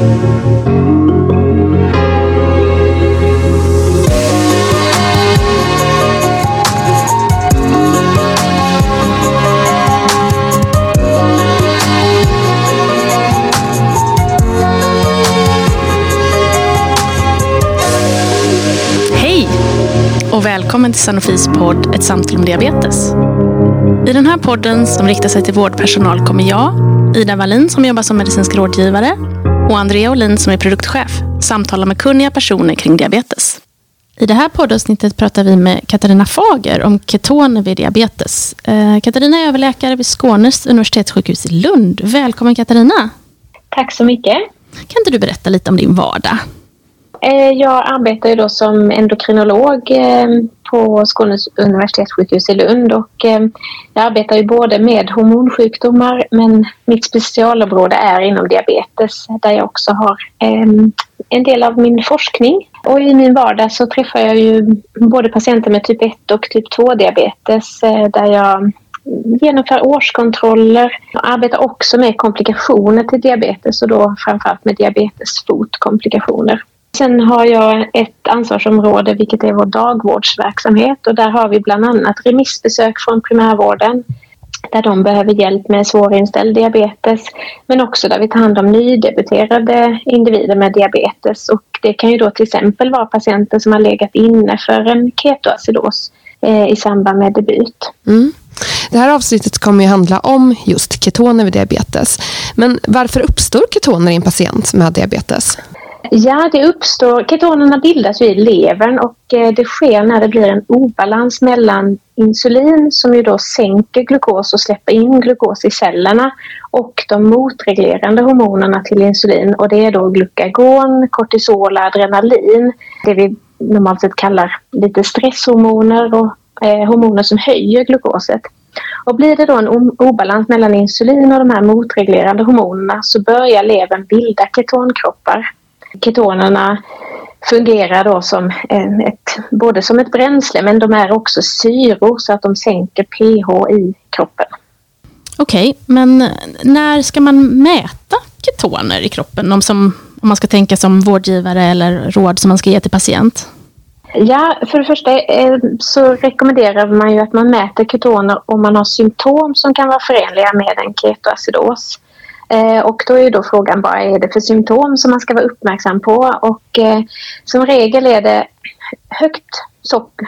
Hej och välkommen till Sanofis podd Ett samtal om diabetes. I den här podden som riktar sig till vårdpersonal kommer jag, Ida Wallin som jobbar som medicinsk rådgivare och Andrea Olin som är produktchef samtala med kunniga personer kring diabetes. I det här poddavsnittet pratar vi med Katarina Fager om ketoner vid diabetes. Eh, Katarina är överläkare vid Skånes universitetssjukhus i Lund. Välkommen Katarina! Tack så mycket. Kan inte du berätta lite om din vardag? Eh, jag arbetar ju då som endokrinolog eh, på Skånes universitetssjukhus i Lund och eh, jag arbetar ju både med hormonsjukdomar men mitt specialområde är inom diabetes där jag också har ehm, en del av min forskning. Och i min vardag så träffar jag ju både patienter med typ 1 och typ 2 diabetes där jag genomför årskontroller. och arbetar också med komplikationer till diabetes och då framförallt med diabetesfotkomplikationer. Sen har jag ett ansvarsområde vilket är vår dagvårdsverksamhet och där har vi bland annat remissbesök från primärvården där de behöver hjälp med svårinställd diabetes men också där vi tar hand om nydebuterade individer med diabetes och det kan ju då till exempel vara patienter som har legat inne för en ketoacidos eh, i samband med debut. Mm. Det här avsnittet kommer ju handla om just ketoner vid diabetes. Men varför uppstår ketoner i en patient med diabetes? Ja, det uppstår, ketonerna bildas ju i levern och eh, det sker när det blir en obalans mellan insulin som ju då sänker glukos och släpper in glukos i cellerna och de motreglerande hormonerna till insulin och det är då glukagon, kortisol och adrenalin. Det vi normalt sett kallar lite stresshormoner och eh, hormoner som höjer glukoset. Och blir det då en obalans mellan insulin och de här motreglerande hormonerna så börjar levern bilda ketonkroppar Ketonerna fungerar då som ett, både som ett bränsle men de är också syror så att de sänker pH i kroppen. Okej, okay, men när ska man mäta ketoner i kroppen? Om, som, om man ska tänka som vårdgivare eller råd som man ska ge till patient? Ja, för det första eh, så rekommenderar man ju att man mäter ketoner om man har symptom som kan vara förenliga med en ketoacidos. Eh, och då är ju då frågan vad är det för symptom som man ska vara uppmärksam på och eh, som regel är det högt,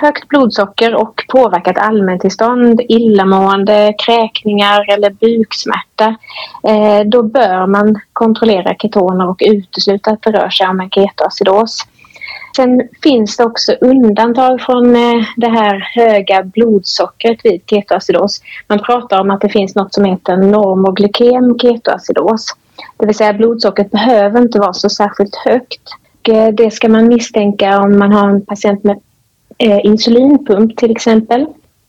högt blodsocker och påverkat allmäntillstånd, illamående, kräkningar eller buksmärta. Eh, då bör man kontrollera ketoner och utesluta att det rör sig om en ketoacidos. Sen finns det också undantag från eh, det här höga blodsockret vid ketoacidos. Man pratar om att det finns något som heter normoglykem ketoacidos. Det vill säga blodsockret behöver inte vara så särskilt högt. Eh, det ska man misstänka om man har en patient med eh, insulinpump till exempel.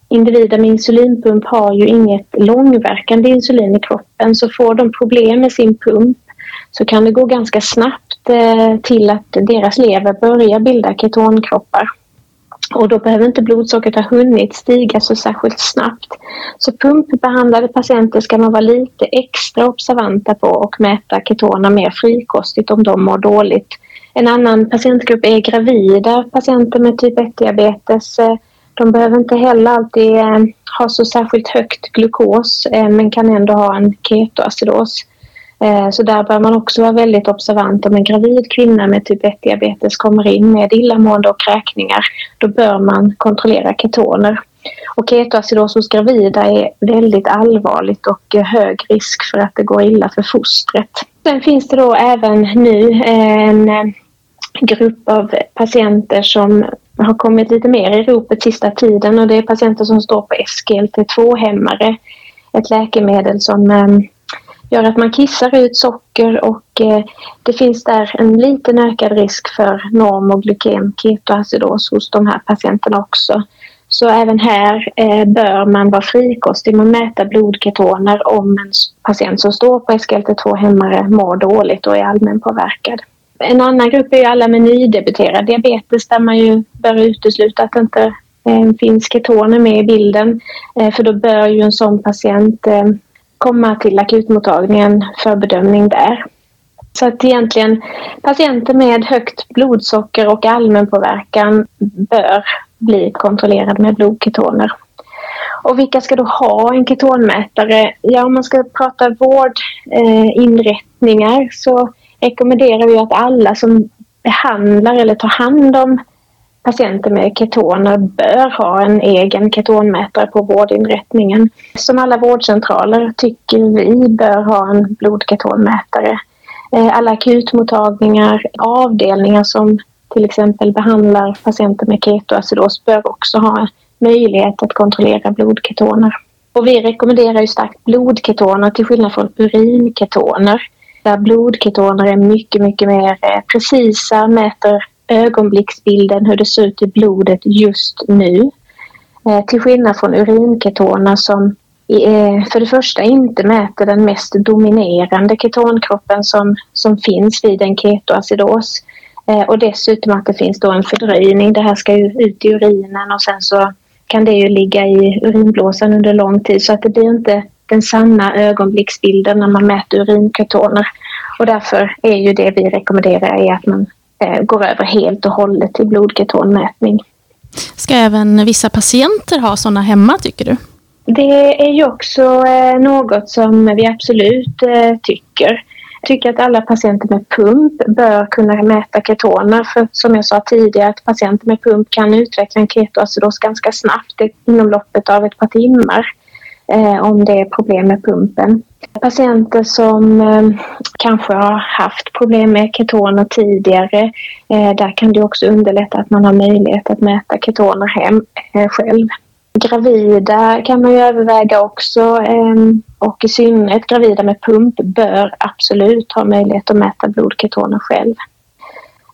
Individer med insulinpump har ju inget långverkande insulin i kroppen så får de problem med sin pump så kan det gå ganska snabbt eh, till att deras lever börjar bilda ketonkroppar. Och då behöver inte blodsockret ha hunnit stiga så särskilt snabbt. Så pumpbehandlade patienter ska man vara lite extra observanta på och mäta ketoner mer frikostigt om de mår dåligt. En annan patientgrupp är gravida patienter med typ 1-diabetes. Eh, de behöver inte heller alltid eh, ha så särskilt högt glukos men kan ändå ha en ketoacidos. Eh, så där bör man också vara väldigt observant om en gravid kvinna med typ 1-diabetes kommer in med illamående och kräkningar. Då bör man kontrollera ketoner. Och ketoacidos hos gravida är väldigt allvarligt och hög risk för att det går illa för fostret. Sen finns det då även nu eh, en eh, grupp av patienter som har kommit lite mer i ropet sista tiden och det är patienter som står på SGLT2-hämmare. Ett läkemedel som gör att man kissar ut socker och eh, det finns där en liten ökad risk för norm och glykem ketoacidos hos de här patienterna också. Så även här eh, bör man vara frikostig med att mäta blodketoner om en patient som står på SGLT2-hämmare mår dåligt och är allmänpåverkad. En annan grupp är alla med nydebuterad diabetes där man ju bör utesluta att det inte eh, finns ketoner med i bilden. Eh, för då bör ju en sån patient eh, komma till akutmottagningen för bedömning där. Så att egentligen patienter med högt blodsocker och allmänpåverkan bör bli kontrollerade med blodketoner. Och vilka ska då ha en ketonmätare? Ja, om man ska prata vårdinrättningar eh, så rekommenderar vi att alla som behandlar eller tar hand om patienter med ketoner bör ha en egen ketonmätare på vårdinrättningen. Som alla vårdcentraler tycker vi bör ha en blodketonmätare. Eh, alla akutmottagningar, avdelningar som till exempel behandlar patienter med ketoacidos bör också ha möjlighet att kontrollera blodketoner. Och vi rekommenderar ju starkt blodketoner till skillnad från urinketoner. Där blodketoner är mycket, mycket mer eh, precisa, mäter ögonblicksbilden hur det ser ut i blodet just nu. Eh, till skillnad från urinketoner som eh, för det första inte mäter den mest dominerande ketonkroppen som, som finns vid en ketoacidos. Eh, och dessutom att det finns då en fördröjning. Det här ska ju ut i urinen och sen så kan det ju ligga i urinblåsan under lång tid så att det blir inte den sanna ögonblicksbilden när man mäter urinketoner. Och därför är ju det vi rekommenderar är att man går över helt och hållet till blodketonmätning. Ska även vissa patienter ha sådana hemma tycker du? Det är ju också eh, något som vi absolut eh, tycker tycker att alla patienter med pump bör kunna mäta ketoner. För som jag sa tidigare, att patienter med pump kan utveckla en ketoacidos ganska snabbt inom loppet av ett par timmar eh, Eh, om det är problem med pumpen. Patienter som eh, kanske har haft problem med ketoner tidigare, eh, där kan det också underlätta att man har möjlighet att mäta ketoner hem eh, själv. Gravida kan man ju överväga också eh, och i synnerhet gravida med pump bör absolut ha möjlighet att mäta blodketoner själv.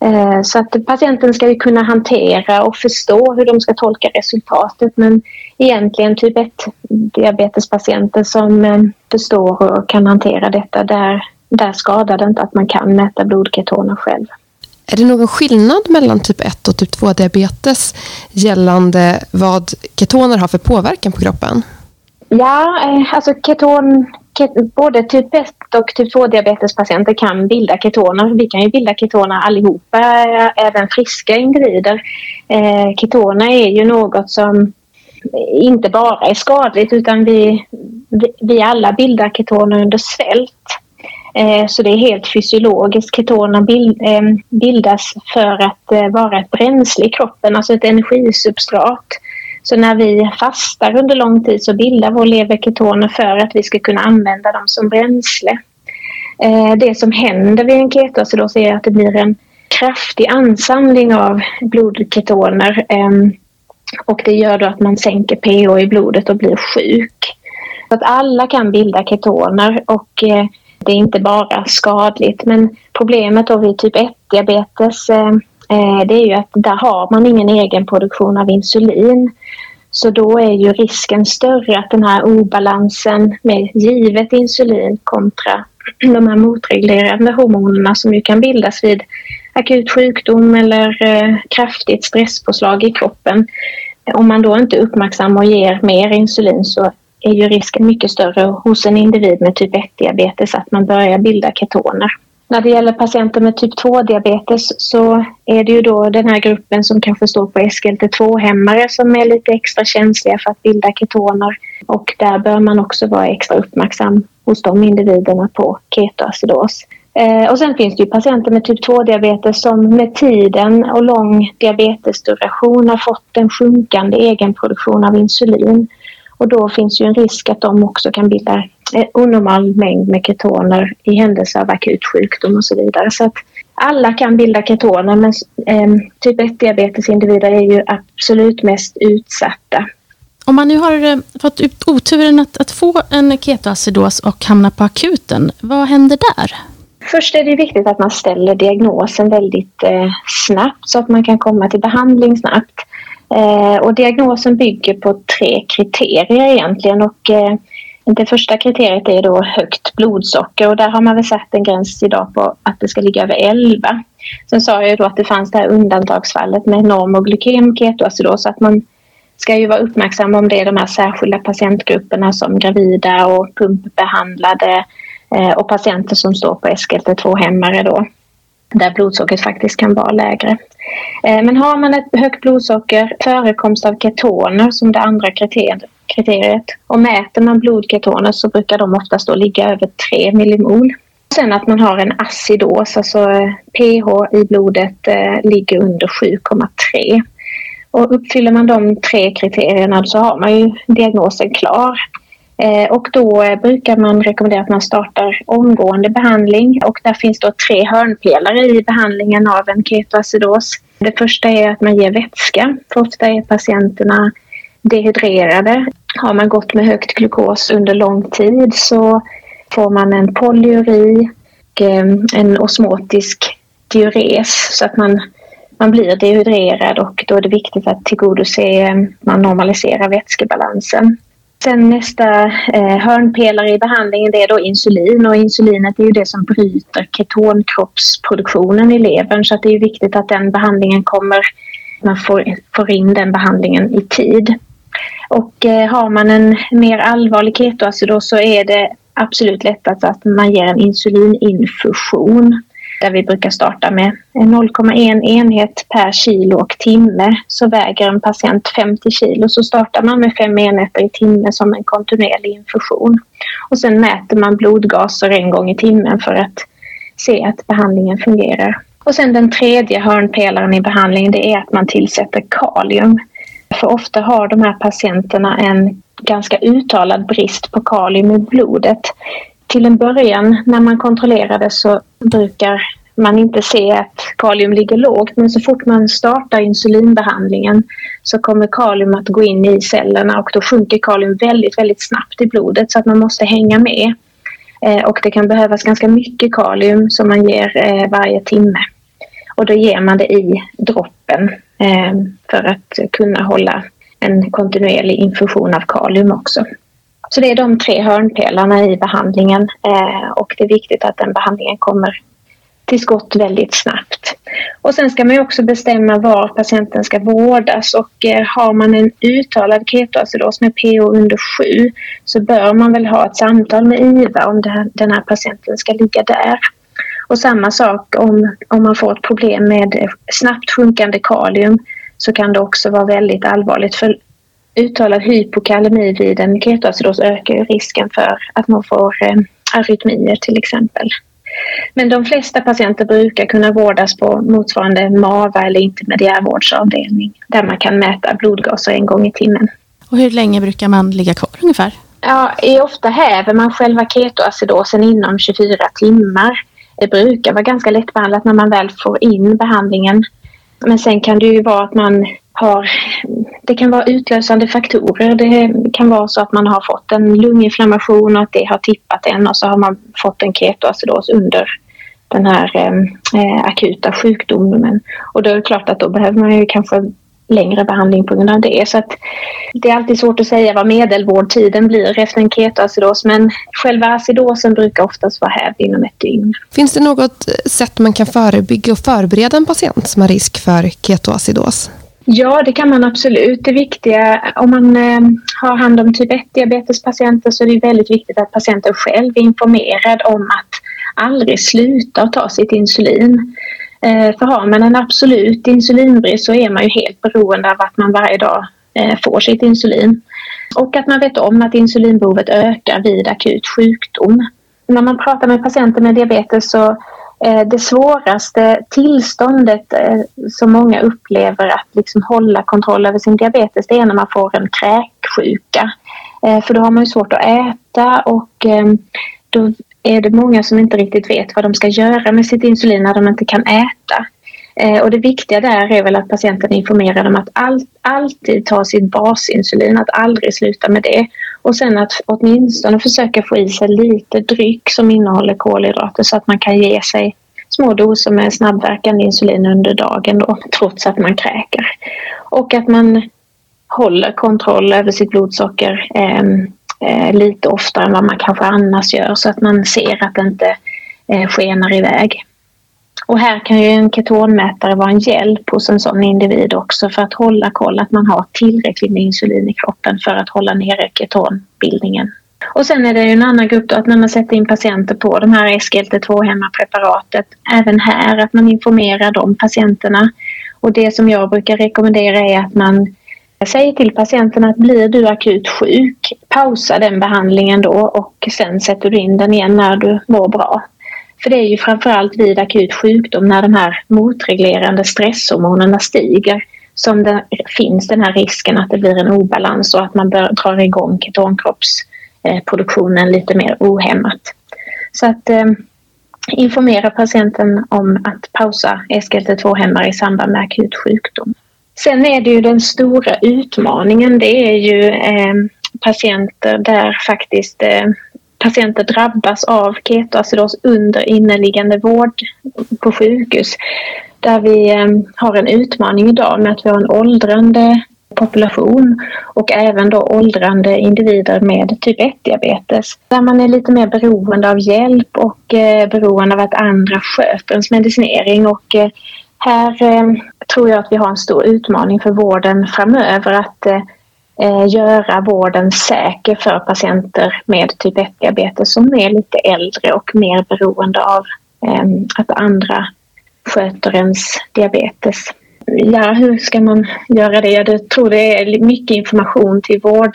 Eh, så att patienten ska ju kunna hantera och förstå hur de ska tolka resultatet men egentligen typ 1 diabetespatienter som förstår och kan hantera detta, där, där skadar det inte att man kan mäta blodketoner själv. Är det någon skillnad mellan typ 1 och typ 2 diabetes gällande vad ketoner har för påverkan på kroppen? Ja, eh, alltså keton, ket, både typ 1 och typ 2 diabetespatienter kan bilda ketoner. Vi kan ju bilda ketoner allihopa, även friska individer. Eh, ketoner är ju något som inte bara är skadligt utan vi, vi alla bildar ketoner under svält. Eh, så det är helt fysiologiskt. Ketoner eh, bildas för att eh, vara ett bränsle i kroppen, alltså ett energisubstrat. Så när vi fastar under lång tid så bildar vår lever ketoner för att vi ska kunna använda dem som bränsle. Det som händer vid en ketoacidos är att det blir en kraftig ansamling av blodketoner ehm, och det gör då att man sänker pH i blodet och blir sjuk. Så att alla kan bilda ketoner och eh, det är inte bara skadligt. Men problemet då vid typ 1-diabetes eh, eh, det är ju att där har man ingen egen produktion av insulin. Så då är ju risken större att den här obalansen med givet insulin kontra de här motreglerande hormonerna som ju kan bildas vid akut sjukdom eller eh, kraftigt stresspåslag i kroppen. Om man då inte uppmärksammar och ger mer insulin så är ju risken mycket större hos en individ med typ 1-diabetes att man börjar bilda ketoner. När det gäller patienter med typ 2-diabetes så är det ju då den här gruppen som kanske står på SGLT2-hämmare som är lite extra känsliga för att bilda ketoner. Och där bör man också vara extra uppmärksam hos de individerna på ketoacidos. Eh, och sen finns det ju patienter med typ 2-diabetes som med tiden och lång diabetesduration har fått en sjunkande egenproduktion av insulin. Och då finns ju en risk att de också kan bilda en onormal mängd med ketoner i händelse av akut sjukdom och så vidare. Så att alla kan bilda ketoner men eh, typ 1-diabetesindivider är ju absolut mest utsatta. Om man nu har eh, fått fått oturen att, att få en ketoacidos och hamna på akuten, vad händer där? Först är det viktigt att man ställer diagnosen väldigt eh, snabbt så att man kan komma till behandling snabbt. Eh, och diagnosen bygger på tre kriterier egentligen och eh, det första kriteriet är då högt blodsocker och där har man väl satt en gräns idag på att det ska ligga över 11. Sen sa jag ju då att det fanns det här undantagsfallet med normoglykem ketoacidos så att man ska ju vara uppmärksam om det är de här särskilda patientgrupperna som gravida och pumpbehandlade Eh, och patienter som står på SGLT2-hämmare då där blodsockret faktiskt kan vara lägre. Eh, men har man ett högt blodsocker, förekomst av ketoner som det andra kriteriet och mäter man blodketoner så brukar de oftast då ligga över 3 millimol. Sen att man har en acidos, alltså eh, pH i blodet ligger under 7,3. Och uppfyller man de tre kriterierna så har man ju diagnosen klar. Eh, och då eh, brukar man rekommendera att man startar omgående behandling och där finns då tre hörnpelare i behandlingen av en ketoacidos. Det första är att man ger vätska, för ofta är patienterna dehydrerade. Har man gått med högt glukos under lång tid så får man en polyuri och eh, en osmotisk diures så att man, man blir dehydrerad och då är det viktigt att tillgodose, man normaliserar vätskebalansen. Sen nästa eh, hörnpelare i behandlingen det är då insulin. Och insulinet är ju det som bryter ketonkroppsproduktionen i levern. Så att det är viktigt att den behandlingen kommer, man får, får in den behandlingen i tid. Och eh, har man en mer allvarlig ketoacidos så är det absolut lättast att man ger en insulininfusion där vi brukar starta med 0,1 enhet per kilo och timme. Så väger en patient 50 kilo så startar man med 5 enheter i timmen som en kontinuerlig infusion. Och sen mäter man blodgaser en gång i timmen för att se att behandlingen fungerar. Och sen den tredje hörnpelaren i behandlingen det är att man tillsätter kalium. För ofta har de här patienterna en ganska uttalad brist på kalium i blodet till en början när man kontrollerar det så brukar man inte se att kalium ligger lågt men så fort man startar insulinbehandlingen så kommer kalium att gå in i cellerna och då sjunker kalium väldigt, väldigt snabbt i blodet så att man måste hänga med. Eh, och det kan behövas ganska mycket kalium som man ger eh, varje timme. Och då ger man det i droppen eh, för att kunna hålla en kontinuerlig infusion av kalium också. Så det är de tre hörnpelarna i behandlingen eh, och det är viktigt att den behandlingen kommer till skott väldigt snabbt. Och sen ska man också bestämma var patienten ska vårdas och eh, har man en uttalad ketoacidos med PO under 7 så bör man väl ha ett samtal med IVA om den här patienten ska ligga där. Och samma sak om, om man får ett problem med snabbt sjunkande kalium så kan det också vara väldigt allvarligt för uttalad hypokalemi vid en ketoacidos ökar risken för att man får eh, arytmier till exempel. Men de flesta patienter brukar kunna vårdas på motsvarande MAVA eller intermediärvårdsavdelning där man kan mäta blodgaser en gång i timmen. Och hur länge brukar man ligga kvar ungefär? Ja, ofta häver man själva ketoacidosen inom 24 timmar. Det brukar vara ganska lättbehandlat när man väl får in behandlingen. Men sen kan det ju vara att man har, det kan vara utlösande faktorer. Det kan vara så att man har fått en lunginflammation och att det har tippat en och så har man fått en ketoacidos under den här eh, eh, akuta sjukdomen. Och då är det klart att då behöver man ju kanske längre behandling på grund av det. Så att det är alltid svårt att säga vad medelvårdtiden blir efter en ketoacidos men själva acidosen brukar oftast vara hävd inom ett dygn. Finns det något sätt man kan förebygga och förbereda en patient som har risk för ketoacidos? Ja, det kan man absolut. Det viktiga om man eh, har hand om typ 1-diabetespatienter så är det väldigt viktigt att patienten själv är informerad om att aldrig sluta att ta sitt insulin. Eh, för har man en absolut insulinbrist så är man ju helt beroende av att man varje dag eh, får sitt insulin. Och att man vet om att insulinbehovet ökar vid akut sjukdom. När man pratar med patienter med diabetes så Eh, det svåraste tillståndet eh, som många upplever att liksom hålla kontroll över sin diabetes det är när man får en kräksjuka. Eh, för då har man ju svårt att äta och ehm, då är det många som inte riktigt vet vad de ska göra med sitt insulin när de inte kan äta. Och det viktiga där är väl att patienten är informerad om att all, alltid ta sitt basinsulin, att aldrig sluta med det. Och sen att åtminstone försöka få i sig lite dryck som innehåller kolhydrater så att man kan ge sig små doser med snabbverkande insulin under dagen då, trots att man kräker. Och att man håller kontroll över sitt blodsocker eh, eh, lite oftare än vad man kanske annars gör så att man ser att det inte eh, skenar iväg. Och här kan ju en ketonmätare vara en hjälp hos en sån individ också för att hålla koll att man har tillräckligt med insulin i kroppen för att hålla nere ketonbildningen. Och sen är det ju en annan grupp då att när man sätter in patienter på de här SGLT2-hemmapreparatet, även här att man informerar de patienterna. Och det som jag brukar rekommendera är att man säger till patienten att blir du akut sjuk, pausa den behandlingen då och sen sätter du in den igen när du mår bra. För det är ju framförallt vid akut sjukdom när de här motreglerande stresshormonerna stiger som det finns den här risken att det blir en obalans och att man bör, drar igång ketonkroppsproduktionen lite mer ohämmat. Så att eh, informera patienten om att pausa SGLT2-hämmare i samband med akut sjukdom. Sen är det ju den stora utmaningen, det är ju eh, patienter där faktiskt eh, patienter drabbas av ketoacidos under inneliggande vård på sjukhus. Där vi eh, har en utmaning idag med att vi har en åldrande population och även då åldrande individer med typ 1-diabetes. Där man är lite mer beroende av hjälp och eh, beroende av att andra sköter ens medicinering och eh, här eh, tror jag att vi har en stor utmaning för vården framöver att eh, Eh, göra vården säker för patienter med typ 1-diabetes som är lite äldre och mer beroende av ehm, att andra sköter ens diabetes. Ja, hur ska man göra det? Jag tror det är mycket information till vård,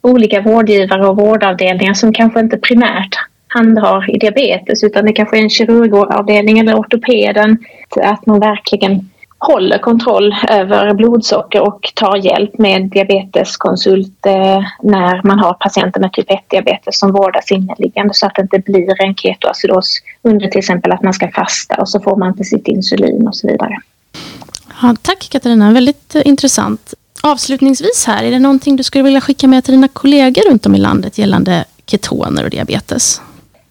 olika vårdgivare och vårdavdelningar som kanske inte primärt handhar i diabetes utan det kanske är en kirurgavdelning eller ortopeden. Att man verkligen håller kontroll över blodsocker och tar hjälp med diabeteskonsult eh, när man har patienter med typ 1-diabetes som vårdas inneliggande så att det inte blir en ketoacidos under till exempel att man ska fasta och så får man inte sitt insulin och så vidare. Ja, tack Katarina, väldigt eh, intressant. Avslutningsvis här, är det någonting du skulle vilja skicka med till dina kollegor runt om i landet gällande ketoner och diabetes?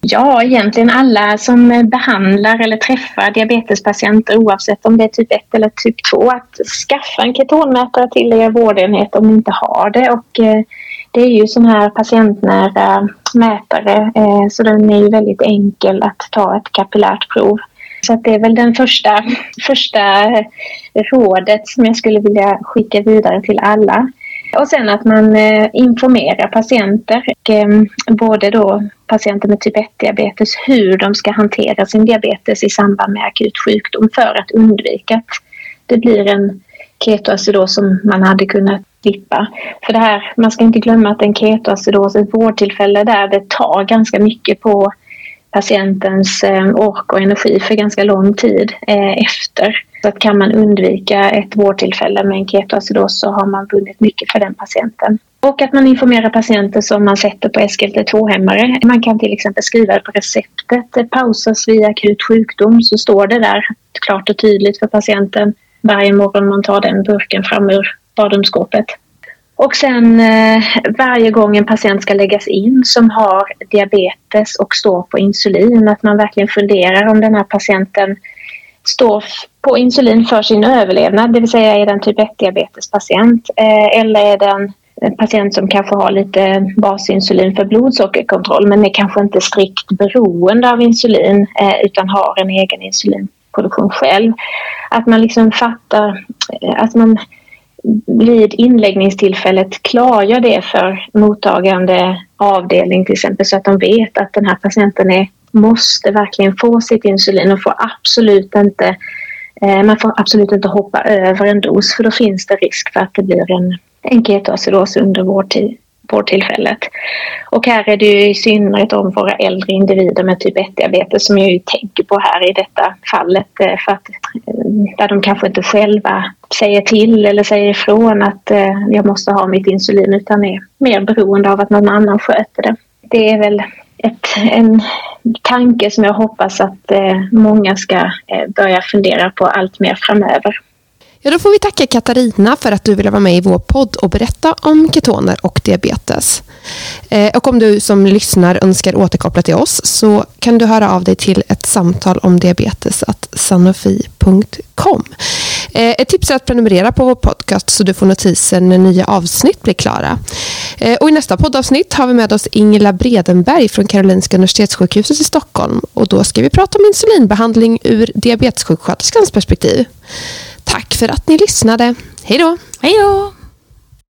Ja, egentligen alla som behandlar eller träffar diabetespatienter oavsett om det är typ 1 eller typ 2 att skaffa en ketonmätare till er vårdenhet om ni inte har det. Och, eh, det är ju sån här patientnära mätare eh, så den är ju väldigt enkel att ta ett kapillärt prov. Så det är väl den första, första rådet som jag skulle vilja skicka vidare till alla. Och sen att man eh, informerar patienter, eh, både då patienter med typ 1-diabetes, hur de ska hantera sin diabetes i samband med akut sjukdom för att undvika att det blir en ketoacidos som man hade kunnat slippa. För det här, man ska inte glömma att en ketoacidos, ett vårdtillfälle där det tar ganska mycket på patientens eh, ork och energi för ganska lång tid eh, efter. Så att kan man undvika ett vårdtillfälle med en ketoacidos så har man vunnit mycket för den patienten. Och att man informerar patienter som man sätter på SGLT2-hämmare. Man kan till exempel skriva på receptet eh, pausas vid akut sjukdom så står det där klart och tydligt för patienten varje morgon man tar den burken fram ur badrumsskåpet. Och sen eh, varje gång en patient ska läggas in som har diabetes och står på insulin, att man verkligen funderar om den här patienten står på insulin för sin överlevnad, det vill säga är den typ 1-diabetespatient eh, eller är den en patient som kanske har lite basinsulin för blodsockerkontroll men är kanske inte strikt beroende av insulin eh, utan har en egen insulinproduktion själv. Att man liksom fattar, eh, att man vid inläggningstillfället klargör det för mottagande avdelning till exempel så att de vet att den här patienten är, måste verkligen få sitt insulin och får absolut inte eh, man får absolut inte hoppa över en dos för då finns det risk för att det blir en, en ketoacidos under vårdtid, vårdtillfället. Och här är det ju i synnerhet om våra äldre individer med typ 1-diabetes som jag ju tänker på här i detta fallet eh, för att eh, där de kanske inte själva säger till eller säger ifrån att eh, jag måste ha mitt insulin utan är mer beroende av att någon annan sköter det. Det är väl ett, en tanke som jag hoppas att många ska börja fundera på allt mer framöver. Ja, då får vi tacka Katarina för att du ville vara med i vår podd och berätta om ketoner och diabetes. Eh, och om du som lyssnar önskar återkoppla till oss så kan du höra av dig till ett samtal om diabetes sanofi.com. Eh, ett tips är att prenumerera på vår podcast så du får notiser när nya avsnitt blir klara. Eh, och I nästa poddavsnitt har vi med oss Ingela Bredenberg från Karolinska Universitetssjukhuset i Stockholm. Och Då ska vi prata om insulinbehandling ur diabetessjuksköterskans perspektiv. Tack för att ni lyssnade. Hej då! Hej då!